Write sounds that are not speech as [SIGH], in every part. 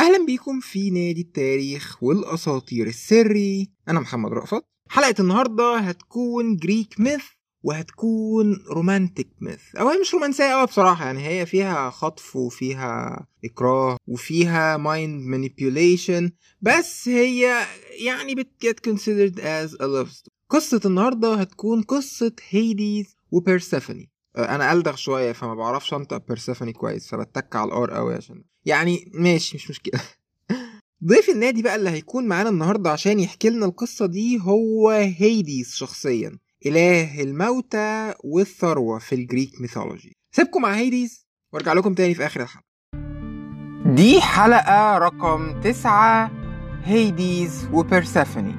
أهلا بيكم في نادي التاريخ والأساطير السري. أنا محمد رأفت. حلقة النهاردة هتكون Greek myth وهتكون romantic myth أو هي مش رومانسية أوي بصراحة يعني هي فيها خطف وفيها إكراه وفيها mind manipulation بس هي يعني بت get considered as a love story. قصة النهاردة هتكون قصة هيديز وبيرسيفوني أنا ألدغ شوية فما بعرفش أنطق بيرسيفوني كويس فبتك على ال R قوي عشان يعني ماشي مش مشكلة. [LAUGHS] ضيف النادي بقى اللي هيكون معانا النهارده عشان يحكي لنا القصة دي هو هيديس شخصيا. إله الموتى والثروة في ال Greek mythology هسيبكم مع هيديس وأرجع لكم تاني في آخر الحلقة. دي حلقة رقم تسعة هيديز وبيرسيفوني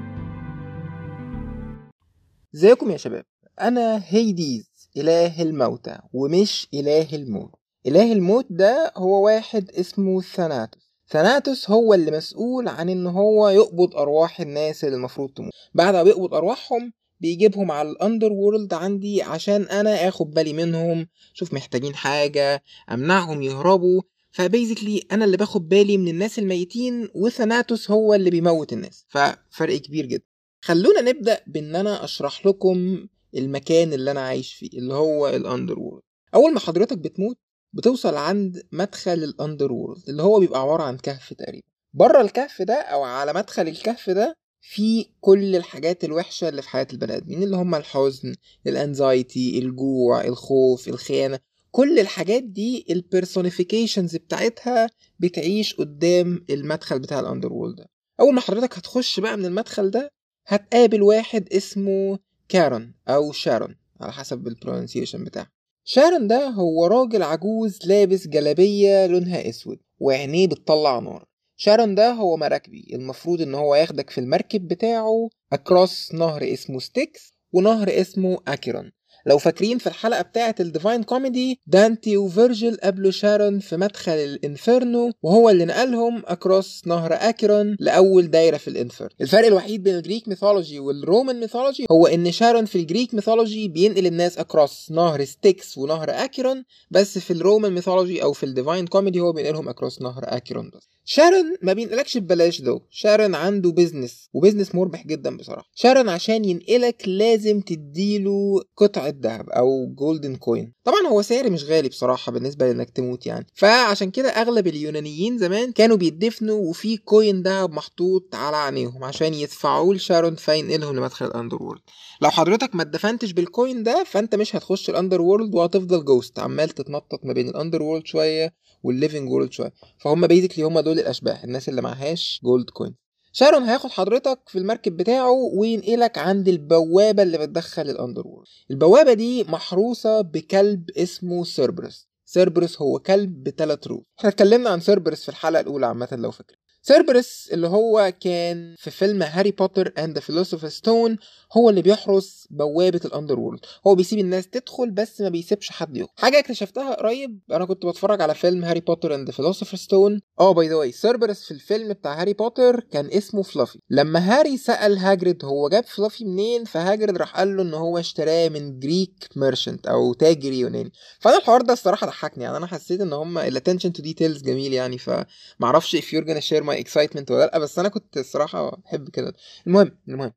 ازيكم يا شباب. أنا هيديز إله الموتى ومش إله الموت. إله الموت ده هو واحد اسمه ثاناتوس ثاناتوس هو اللي مسؤول عن إن هو يقبض أرواح الناس اللي المفروض تموت. بعد ما بيقبض أرواحهم بيجيبهم على ال underworld عندي عشان أنا آخد بالي منهم أشوف محتاجين حاجة أمنعهم يهربوا. ف basically أنا اللي باخد بالي من الناس الميتين وثاناتوس هو اللي بيموت الناس. ففرق كبير جدا. خلونا نبدأ بإن أنا أشرح لكم المكان اللي أنا عايش فيه اللي هو ال underworld أول ما حضرتك بتموت بتوصل عند مدخل ال underworld اللي هو بيبقى عبارة عن كهف تقريبا. بره الكهف ده أو على مدخل الكهف ده في كل الحاجات الوحشة اللي في حياة البني آدمين اللي هم الحزن ال anxiety الجوع الخوف الخيانة. كل الحاجات دي ال personifications بتاعتها بتعيش قدام المدخل بتاع ال underworld ده. أول ما حضرتك هتخش بقى من المدخل ده هتقابل واحد اسمه كارون أو شارون على حسب ال pronunciation بتاعه شارون ده هو راجل عجوز لابس جلابية لونها أسود وعينيه بتطلع نار. شارون ده هو مراكبي المفروض إن هو ياخدك في المركب بتاعه across نهر اسمه ستيكس ونهر اسمه اكيرون لو فاكرين في الحلقة بتاعة ال Divine Comedy دانتي وفيرجل قابلوا شارون في مدخل ال Inferno وهو اللي نقلهم across نهر أكيرون لأول دايرة في ال Inferno الفرق الوحيد بين ال Greek mythology وال Roman mythology هو إن شارون في ال Greek mythology بينقل الناس across نهر ستيكس ونهر أكيرون بس في ال Roman mythology أو في ال Divine Comedy هو بينقلهم across نهر أكيرون بس. شارون ما بينقلكش ببلاش though شارون عنده business و business مربح جدا بصراحة. شارون عشان ينقلك لازم تديله قطعة ذهب أو golden coin طبعا هو سعر مش غالي بصراحة بالنسبة لإنك تموت يعني. فعشان كده أغلب اليونانيين زمان كانوا بيدفنوا وفي coin ذهب محطوط على عينيهم عشان يدفعوه لشارون فينقلهم لمدخل ال underworld لو حضرتك ما اتدفنتش بال coin ده فأنت مش هتخش ال underworld وهتفضل ghost عمال تتنطط ما بين ال underworld شوية وال living world شوية. فهم basically هم دول الأشباح الناس اللي معهاش gold coin شارون هياخد حضرتك في المركب بتاعه وينقلك عند البوابة اللي بتدخل ال under البوابة دي محروسة بكلب اسمه سيربرس سيربرس هو كلب بثلاث روس إحنا اتكلمنا عن سيربرس في الحلقة الأولى عامة لو فاكر سيربرس اللي هو كان في فيلم Harry Potter and the Stone هو اللي بيحرس بوابة ال underworld هو بيسيب الناس تدخل بس ما بيسيبش حد يخرج حاجة اكتشفتها قريب أنا كنت بتفرج على فيلم Harry Potter and the Stone آه by the way سيربرس في الفيلم بتاع هاري بوتر كان اسمه فلافي لما هاري سأل هاجريد هو جاب فلافي منين فهاجريد راح قال له إن هو اشتراه من Greek merchant أو تاجر يوناني. فأنا الحوار ده الصراحة ضحكني يعني أنا حسيت إن هم ال attention to details جميل يعني فمعرفش if you're gonna my excitement ولا لأ بس أنا كنت الصراحة بحب كده. المهم المهم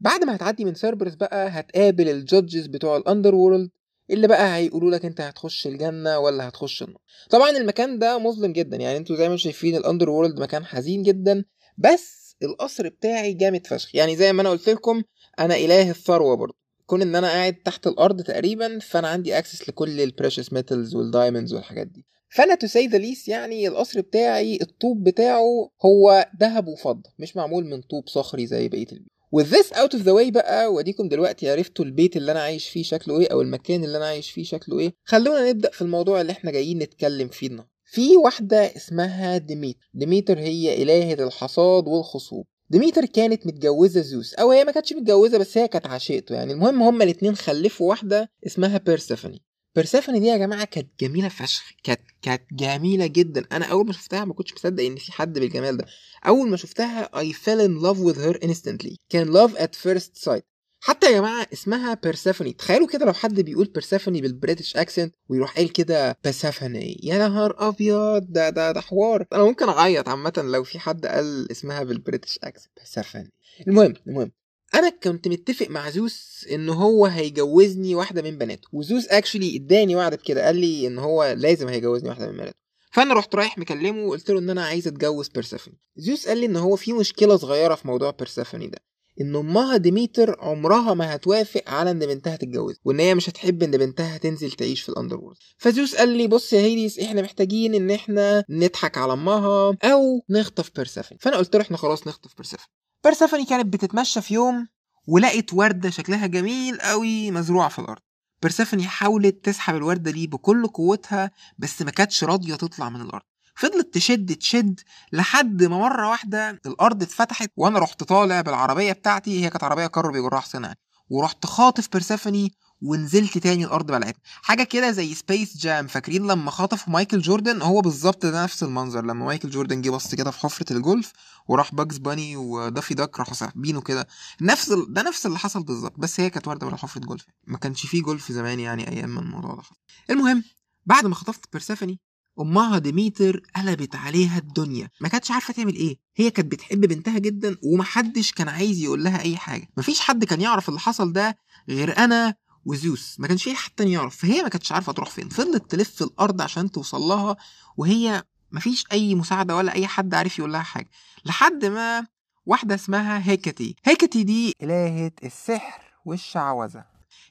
بعد ما هتعدي من سيربرس بقى هتقابل ال judges بتوع ال underworld اللي بقى هيقولوا لك أنت هتخش الجنة ولا هتخش النار. طبعا المكان ده مظلم جدا يعني أنتوا زي ما شايفين ال underworld مكان حزين جدا بس القصر بتاعي جامد فشخ. يعني زي ما أنا قلت لكم أنا إله الثروة برضه. كون إن أنا قاعد تحت الأرض تقريبا فأنا عندي access لكل ال precious metals وال diamonds والحاجات دي. ف not to say the least يعني القصر بتاعي الطوب بتاعه هو ذهب وفضة مش معمول من طوب صخري زي بقية البيوت. With this out of the way بقى واديكم دلوقتي عرفتوا البيت اللي أنا عايش فيه شكله إيه أو المكان اللي أنا عايش فيه شكله إيه. خلونا نبدأ في الموضوع اللي إحنا جايين نتكلم فيه النهارده. في واحدة اسمها ديميتر ديميتر هي إلهة الحصاد والخصوبة. ديميتر كانت متجوزة زوس أو هي ما كانتش متجوزة بس هي كانت عشيقته يعني. المهم هما الاتنين خلفوا واحدة اسمها بيرسيفوني بيرسيفوني دي يا جماعة كانت جميلة فشخ. كانت كانت جميلة جدا. أنا أول ما شفتها ما كنتش مصدق إن في حد بالجمال ده. أول ما شفتها I fell in love with her instantly. كان love at first sight. حتى يا جماعة اسمها بيرسيفوني تخيلوا كده لو حد بيقول بيرسيفوني بال British accent ويروح قايل كده بيرسيفوني يا نهار أبيض! ده ده ده حوار. أنا ممكن أعيط عامة لو في حد قال اسمها بال British accent بيرسيفوني المهم المهم. أنا كنت متفق مع زوس إن هو هيجوزني واحدة من بناته وزوس actually إداني وعد بكده قال لي إن هو لازم هيجوزني واحدة من بناته. فأنا رحت رايح مكلمه وقلت له إن أنا عايز أتجوز بيرسيفوني زيوس قال لي إن هو في مشكلة صغيرة في موضوع بيرسيفوني ده إن أمها ديميتر عمرها ما هتوافق على إن بنتها تتجوز وإن هي مش هتحب إن بنتها تنزل تعيش في ال underworld فزيوس قال لي بص يا هيديس إحنا محتاجين إن إحنا نضحك على أمها أو نخطف بيرسيفوني فأنا قلت له إحنا خلاص نخطف بيرسيفوني بيرسيفوني كانت بتتمشى في يوم ولقت وردة شكلها جميل قوي مزروعة في الأرض. بيرسيفوني حاولت تسحب الوردة دي بكل قوتها بس ما كانتش راضية تطلع من الأرض. فضلت تشد تشد لحد ما مرة واحدة الأرض اتفتحت وأنا رحت طالع بالعربية بتاعتي هي كانت عربية كار بيجرها حسين ورحت خاطف بيرسيفوني ونزلت تاني الأرض بلعتها. حاجة كده زي Space Jam فاكرين لما خطفوا مايكل جوردن؟ هو بالظبط ده نفس المنظر لما مايكل جوردن جه بص كده في حفرة الجولف وراح باجز باني ودافي داك راحوا ساحبينه كده. نفس ال... ده نفس اللي حصل بالظبط بس هي كانت ورده ولا حفرة جولف. ما كانش فيه جولف زمان يعني أيام ما الموضوع ده المهم بعد ما خطفت بيرسيفوني أمها ديميتر قلبت عليها الدنيا. ما كانتش عارفة تعمل إيه. هي كانت بتحب بنتها جدا ومحدش كان عايز يقول لها أي حاجة. مفيش حد كان يعرف اللي حصل ده غير أنا وزيوس. ما كانش في حد تاني يعرف. فهي ما كانتش عارفة تروح فين. فضلت تلف الأرض عشان توصل لها وهي مفيش أي مساعدة ولا أي حد عارف يقول لها حاجة. لحد ما واحدة اسمها هيكتي. هيكتي دي الهه السحر والشعوذة.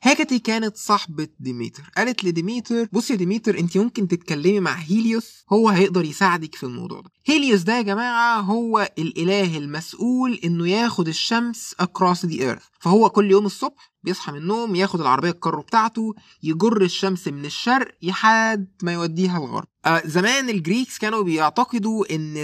هيكتي كانت صاحبة ديميتر. قالت لديميتر بص يا ديميتر أنت ممكن تتكلمي مع هيليوس هو هيقدر يساعدك في الموضوع ده. هيليوس ده يا جماعة هو الإله المسؤول إنه ياخد الشمس across the earth. فهو كل يوم الصبح بيصحى من النوم ياخد العربية الكارو بتاعته يجر الشمس من الشرق لحد ما يوديها الغرب. آه زمان ال Greeks كانوا بيعتقدوا إن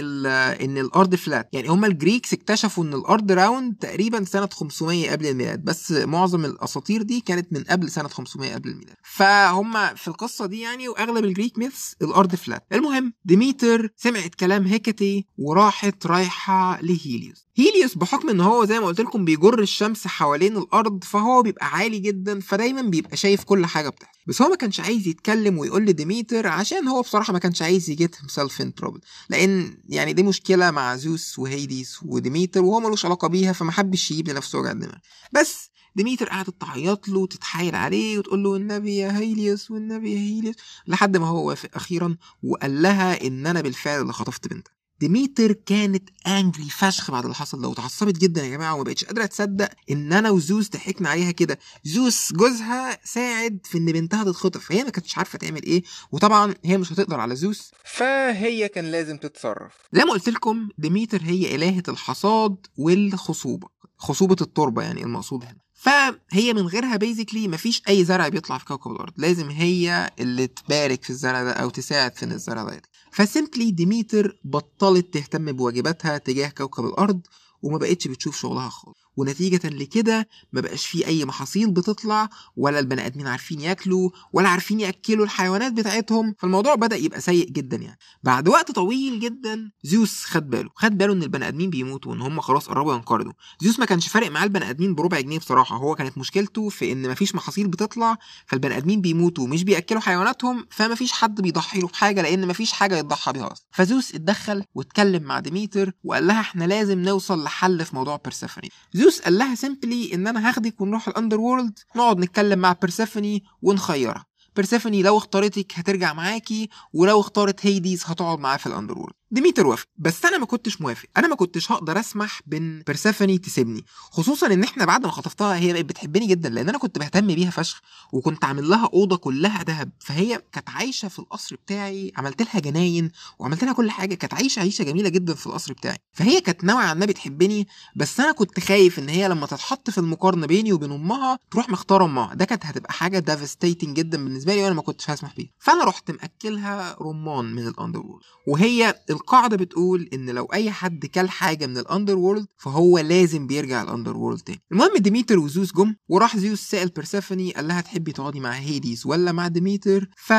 إن الأرض flat يعني هم ال Greeks اكتشفوا إن الأرض round تقريبا سنة 500 قبل الميلاد بس معظم الأساطير دي كانت من قبل سنة 500 قبل الميلاد. فهم في القصة دي يعني وأغلب ال Greek myths الأرض flat المهم ديميتر سمعت كلام هيكتي وراحت رايحة لهيليوس. هيليوس بحكم إن هو زي ما قلت لكم بيجر الشمس حوالين الأرض فهو بيبقى عالي جدا فدايما بيبقى شايف كل حاجة بتحصل بس هو ما كانش عايز يتكلم ويقول لديميتر عشان هو بصراحة ما كانش عايز ي get himself in trouble لأن يعني دي مشكلة مع زوس وهيديس وديميتر وهو ملوش علاقة بيها فما حبش يجيب لنفسه وجع دماغ بس ديميتر قعدت تعيط له وتتحايل عليه وتقول له النبي يا هيليوس والنبي يا هيليوس لحد ما هو وافق أخيرا وقال لها إن أنا بالفعل اللي خطفت بنتها ديميتر كانت angry فشخ بعد اللي حصل ده واتعصبت جدا يا جماعة وما بقتش قادرة تصدق إن أنا وزوس ضحكنا عليها كده. زوس جوزها ساعد في إن بنتها تتخطف فهي ما كانتش عارفة تعمل إيه وطبعا هي مش هتقدر على زوس فهي كان لازم تتصرف. زي ما قلت لكم ديميتر هي إلهة الحصاد والخصوبة خصوبة التربة يعني المقصود هنا. فهي من غيرها basically مفيش أي زرع بيطلع في كوكب الأرض لازم هي اللي تبارك في الزرع ده أو تساعد في إن الزرع ده يطلع ف simply ديميتر بطلت تهتم بواجباتها تجاه كوكب الأرض وما بقتش بتشوف شغلها خالص. ونتيجة لكده ما بقاش في أي محاصيل بتطلع ولا البني آدمين عارفين ياكلوا ولا عارفين يأكلوا الحيوانات بتاعتهم. فالموضوع بدأ يبقى سيء جدا يعني. بعد وقت طويل جدا زيوس خد باله. خد باله إن البني آدمين بيموتوا وإن هم خلاص قربوا ينقرضوا. زيوس ما كانش فارق معاه البني آدمين بربع جنيه بصراحة. هو كانت مشكلته في إن مفيش محاصيل بتطلع فالبني آدمين بيموتوا ومش بيأكلوا حيواناتهم فمفيش حد بيضحي له بحاجة لأن مفيش حاجة يتضحى بيها أصلا. فزيوس اتدخل واتكلم مع ديميتر وقال لها إحنا لازم نوصل لحل في موضوع بيرسيفوني زيوس قال لها simply إن أنا هاخدك ونروح ال underworld نقعد نتكلم مع بيرسيفوني ونخيرها. بيرسيفوني لو اختارتك هترجع معاكي ولو اختارت هيديز هتقعد معاه في ال underworld ديميتر وافقت بس أنا ما كنتش موافق. أنا ما كنتش هقدر أسمح بإن بيرسيفوني تسيبني. خصوصا إن إحنا بعد ما خطفتها هي بقت بتحبني جدا لأن أنا كنت بهتم بيها فشخ وكنت عامل لها أوضة كلها ذهب. فهي كانت عايشة في القصر بتاعي عملت لها جناين وعملت لها كل حاجة. كانت عايشة عيشة جميلة جدا في القصر بتاعي. فهي كانت نوعا ما بتحبني بس أنا كنت خايف إن هي لما تتحط في المقارنة بيني وبين أمها تروح مختارة أمها. ده كانت هتبقى حاجة devastating جدا بالنسبة لي وأنا ما كنتش هسمح بيها. فأنا رحت مأكلها رمان من ال underworld وهي القاعدة بتقول إن لو أي حد كل حاجة من ال underworld فهو لازم بيرجع ال underworld تاني. المهم ديميتر وزوس جم وراح زيوس سأل بيرسيفوني قال لها تحبي تقعدي مع هيديس ولا مع ديميتر؟ ف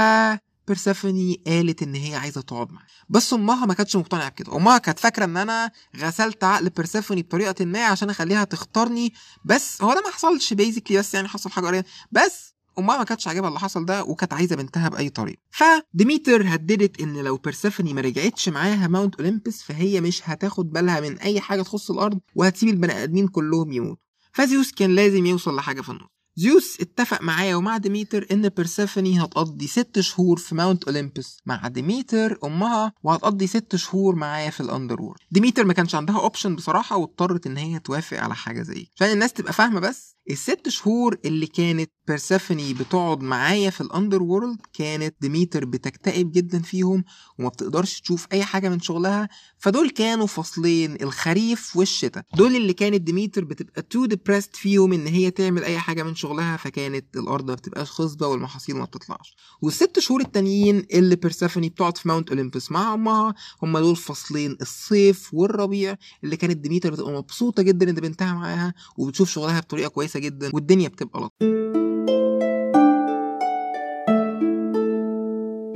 بيرسيفوني قالت إن هي عايزة تقعد معايا. بس أمها ما كانتش مقتنعة بكده. أمها كانت فاكرة إن أنا غسلت عقل بيرسيفوني بطريقة ما عشان أخليها تختارني بس هو ده ما حصلش basically بس يعني حصل حاجة قريبة. بس امها ما كانتش عاجبها اللي حصل ده وكانت عايزة بنتها بأي طريقة. فديميتر هددت إن لو بيرسيفوني ما رجعتش معاها ماونت اولمبس فهي مش هتاخد بالها من أي حاجة تخص الأرض وهتسيب البني آدمين كلهم يموتوا. فزيوس كان لازم يوصل لحاجة في النص. زيوس اتفق معايا ومع ديميتر إن بيرسيفوني هتقضي ست شهور في ماونت اولمبس مع ديميتر أمها وهتقضي ست شهور معايا في ال underworld ديميتر ما كانش عندها option بصراحة واضطرت إن هي توافق على حاجة زي عشان الناس تبقى فاهمة بس الست شهور اللي كانت بيرسيفوني بتقعد معايا في ال underworld كانت ديميتر بتكتئب جدا فيهم وما بتقدرش تشوف أي حاجة من شغلها. فدول كانوا فصلين الخريف والشتاء. دول اللي كانت ديميتر بتبقى too depressed فيهم إن هي تعمل أي حاجة من شغلها. فكانت الأرض ما بتبقاش خصبة والمحاصيل ما بتطلعش. والست شهور التانيين اللي بيرسيفوني بتقعد في ماونت اولمبس مع أمها هم دول فصلين الصيف والربيع اللي كانت ديميتر بتبقى مبسوطة جدا إن بنتها معاها وبتشوف شغلها بطريقة كويسة جدا والدنيا بتبقى لطيفة.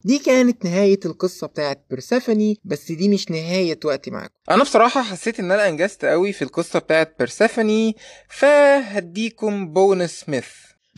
دي كانت نهاية القصة بتاعت بيرسيفوني بس دي مش نهاية وقتي معاكم. أنا بصراحة حسيت إن أنا أنجزت قوي في القصة بتاعت بيرسيفوني فهديكم bonus myth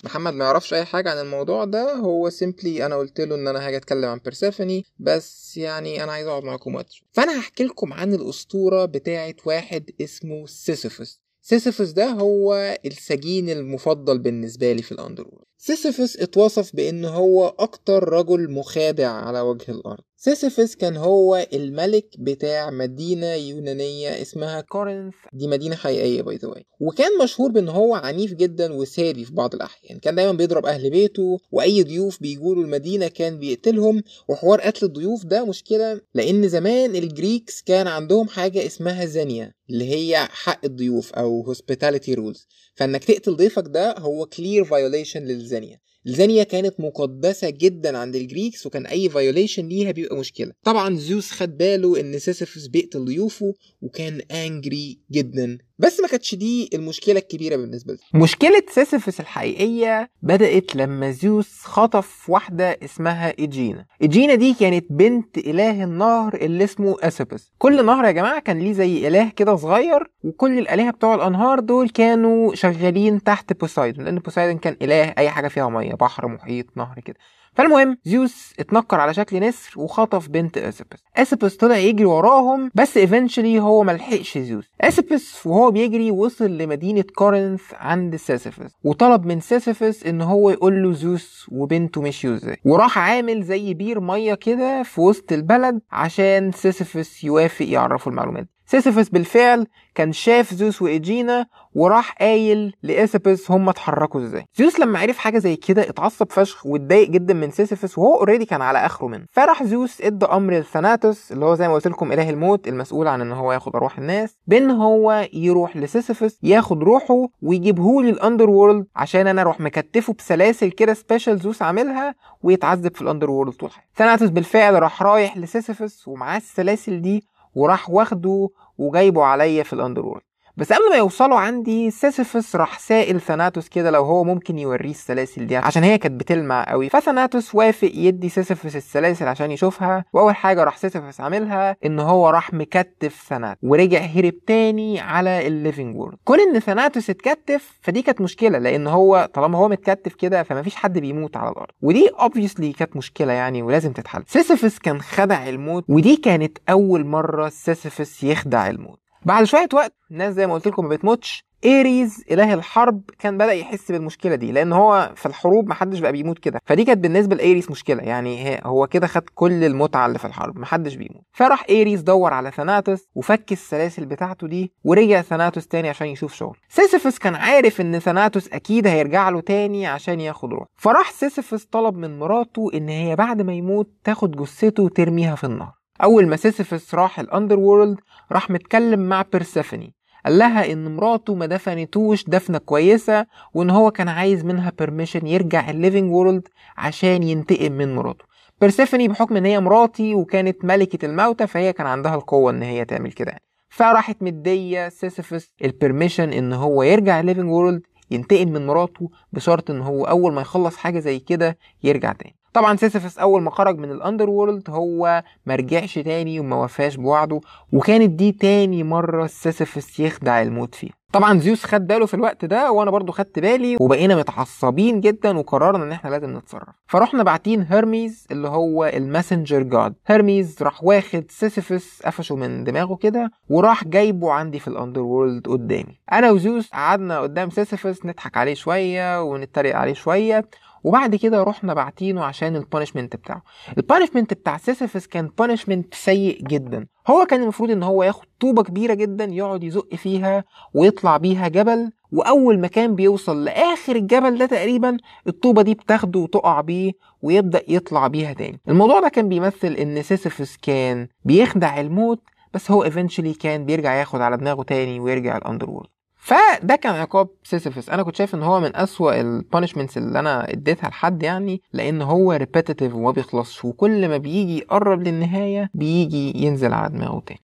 محمد ما يعرفش أي حاجة عن الموضوع ده هو simply أنا قلت له إن أنا هاجي أتكلم عن بيرسيفوني بس يعني أنا عايز أقعد معاكم وقت فأنا هحكي لكم عن الأسطورة بتاعه واحد اسمه سيسيفوس سيسيفوس ده هو السجين المفضل بالنسبة لي في ال underworld سيسيفوس اتوصف بأنه هو أكتر رجل مخادع على وجه الأرض. سيسيفوس كان هو الملك بتاع مدينة يونانية اسمها كورنث. دي مدينة حقيقية by the وكان مشهور بأن هو عنيف جدا وسادي في بعض الأحيان. كان دايما بيضرب أهل بيته وأي ضيوف بيجوا المدينة كان بيقتلهم. وحوار قتل الضيوف ده مشكلة لأن زمان ال Greeks كان عندهم حاجة اسمها زانية اللي هي حق الضيوف أو hospitality rules. فإنك تقتل ضيفك ده هو clear violation لل xenia ال xenia كانت مقدسة جدا عند ال Greeks وكان أي violation ليها بيبقى مشكلة. طبعا زيوس خد باله إن سيسيفوس بيقتل ضيوفه وكان angry جدا. بس ما كانتش دي المشكلة الكبيرة بالنسبة له مشكلة سيسيفوس الحقيقية بدأت لما زيوس خطف واحدة اسمها إيجينا. إيجينا دي كانت بنت إله النهر اللي اسمه اسيبس كل نهر يا جماعة كان ليه زي إله كده صغير وكل الآلهة بتوع الأنهار دول كانوا شغالين تحت بوسايدون لأن بوسايدون كان إله أي حاجة فيها بحر محيط نهر كده. فالمهم زيوس اتنكر على شكل نسر وخطف بنت اسيبس اسيبس طلع يجري وراهم بس eventually هو ملحقش زيوس. اسيبس وهو بيجري وصل لمدينة كورنث عند سيسيفس وطلب من سيسيفس إن هو يقول له زيوس وبنته مشيوا إزاي. وراح عامل زي بير مية كده في وسط البلد عشان سيسيفس يوافق يعرفه المعلومات سيسيفس بالفعل كان شاف زيوس وإيجينا وراح قايل لاسيبس هم اتحركوا إزاي. زيوس لما عرف حاجة زي كده اتعصب فشخ واتضايق جدا من سيسيفس وهو already كان على آخره منه. فراح زيوس ادى أمر لثاناتوس اللي هو زي ما قلت لكم إله الموت المسؤول عن إن هو ياخد أرواح الناس بإن هو يروح لسيسيفس ياخد روحه ويجيبه لل underworld عشان أنا أروح مكتفه بسلاسل كده special زيوس عاملها ويتعذب في ال underworld طول حياته. ثاناتوس بالفعل راح رايح لسيسيفس ومعاه السلاسل دي وراح واخده وجايبه عليا في ال underworld بس قبل ما يوصلوا عندي سيسيفس راح سائل ثاناتوس كده لو هو ممكن يوريه السلاسل دي عشان هي كانت بتلمع قوي. فثاناتوس وافق يدي سيسيفس السلاسل عشان يشوفها وأول حاجة راح سيسيفس عاملها إن هو راح مكتف ثاناتوس ورجع هرب تاني على ال living world كون إن ثاناتوس اتكتف فدي كانت مشكلة لأن هو طالما هو متكتف كده فمفيش حد بيموت على الأرض. ودي obviously كانت مشكلة يعني ولازم تتحل. سيسيفس كان خدع الموت ودي كانت أول مرة سيسيفس يخدع الموت. بعد شوية وقت الناس زي ما قلت لكم ما بتموتش. ايريز إله الحرب كان بدأ يحس بالمشكلة دي لأن هو في الحروب محدش بقى بيموت كده. فدي كانت بالنسبة لايريز مشكلة يعني هو كده خد كل المتعة اللي في الحرب محدش بيموت. فراح ايريز دور على ثاناتوس وفك السلاسل بتاعته دي ورجع ثاناتوس تاني عشان يشوف شغل. سيسيفس كان عارف إن ثاناتوس أكيد هيرجع له تاني عشان ياخد روح فراح سيسيفس طلب من مراته إن هي بعد ما يموت تاخد جثته وترميها في النهر. أول ما سيسيفس راح ال underworld راح متكلم مع بيرسيفوني قال لها إن مراته ما دفنتوش دفنة كويسة وإن هو كان عايز منها permission يرجع ال living world عشان ينتقم من مراته. بيرسيفوني بحكم إن هي مراتي وكانت ملكة الموتى فهي كان عندها القوة إن هي تعمل كده يعني. فراحت مدية سيسيفس ال permission إن هو يرجع ال living world ينتقم من مراته بشرط إن هو أول ما يخلص حاجة زي كده يرجع تاني. طبعا سيسيفس أول ما خرج من ال underworld هو ما رجعش تاني وما وفاش بوعده وكانت دي تاني مرة سيسيفس يخدع الموت فيها طبعا زيوس خد باله في الوقت ده وأنا برضو خدت بالي وبقينا متعصبين جدا وقررنا إن إحنا لازم نتصرف. فرحنا باعتين هيرميز اللي هو ال messenger god. هيرميز راح واخد سيسيفس قفشه من دماغه كده وراح جايبه عندي في ال underworld قدامي. أنا وزيوس قعدنا قدام سيسيفس نضحك عليه شوية ونتريق عليه شوية وبعد كده رحنا باعتينه عشان ال punishment بتاعه. ال punishment بتاع سيسيفس كان punishment سيء جدا. هو كان المفروض إن هو ياخد طوبه كبيرة جدا يقعد يزق فيها ويطلع بيها جبل وأول ما كان بيوصل لآخر الجبل ده تقريبا الطوبه دي بتاخده وتقع بيه ويبدأ يطلع بيها تاني. الموضوع ده كان بيمثل إن سيسيفس كان بيخدع الموت بس هو eventually كان بيرجع ياخد على دماغه تاني ويرجع ال underworld فده كان عقاب سيسيفس أنا كنت شايف إن هو من أسوأ ال punishments اللي أنا اديتها لحد يعني لأن هو repetitive وما بيخلصش وكل ما بيجي يقرب للنهاية بيجي ينزل على دماغه تاني.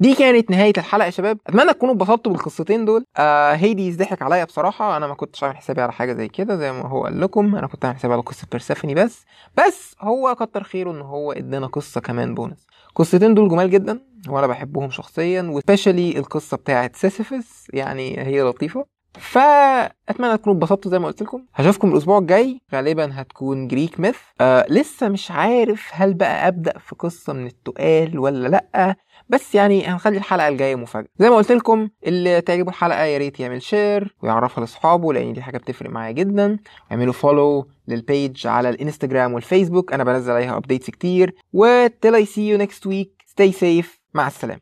دي كانت نهاية الحلقة يا شباب. أتمنى تكونوا اتبسطتوا بالقصتين دول. آه هيديز ضحك عليا بصراحة. أنا ما كنتش عامل حسابي على حاجة زي كده زي ما هو قال لكم. أنا كنت عامل حسابي على قصة بيرسيفوني بس. بس هو كتر خيره إن هو ادانا قصة كمان بونس. القصتين دول جمال جدا وأنا بحبهم شخصيا و specially القصة بتاعت سيسيفس يعني هي لطيفة. فأتمنى تكونوا اتبسطتوا زي ما قلت لكم. هشوفكم الأسبوع الجاي. غالبا هتكون Greek myth آه لسه مش عارف هل بقى أبدأ في قصة من التقال ولا لأ. بس يعني هنخلي الحلقة الجاية مفاجأة. زي ما قلت لكم اللي تعجبه الحلقة يا ريت يعمل share ويعرفها لأصحابه لأن دي حاجة بتفرق معايا جدا. اعملوا follow لل page على الإنستجرام والفيسبوك. أنا بنزل عليها updates كتير. و till I see you next week stay safe. مع السلامة.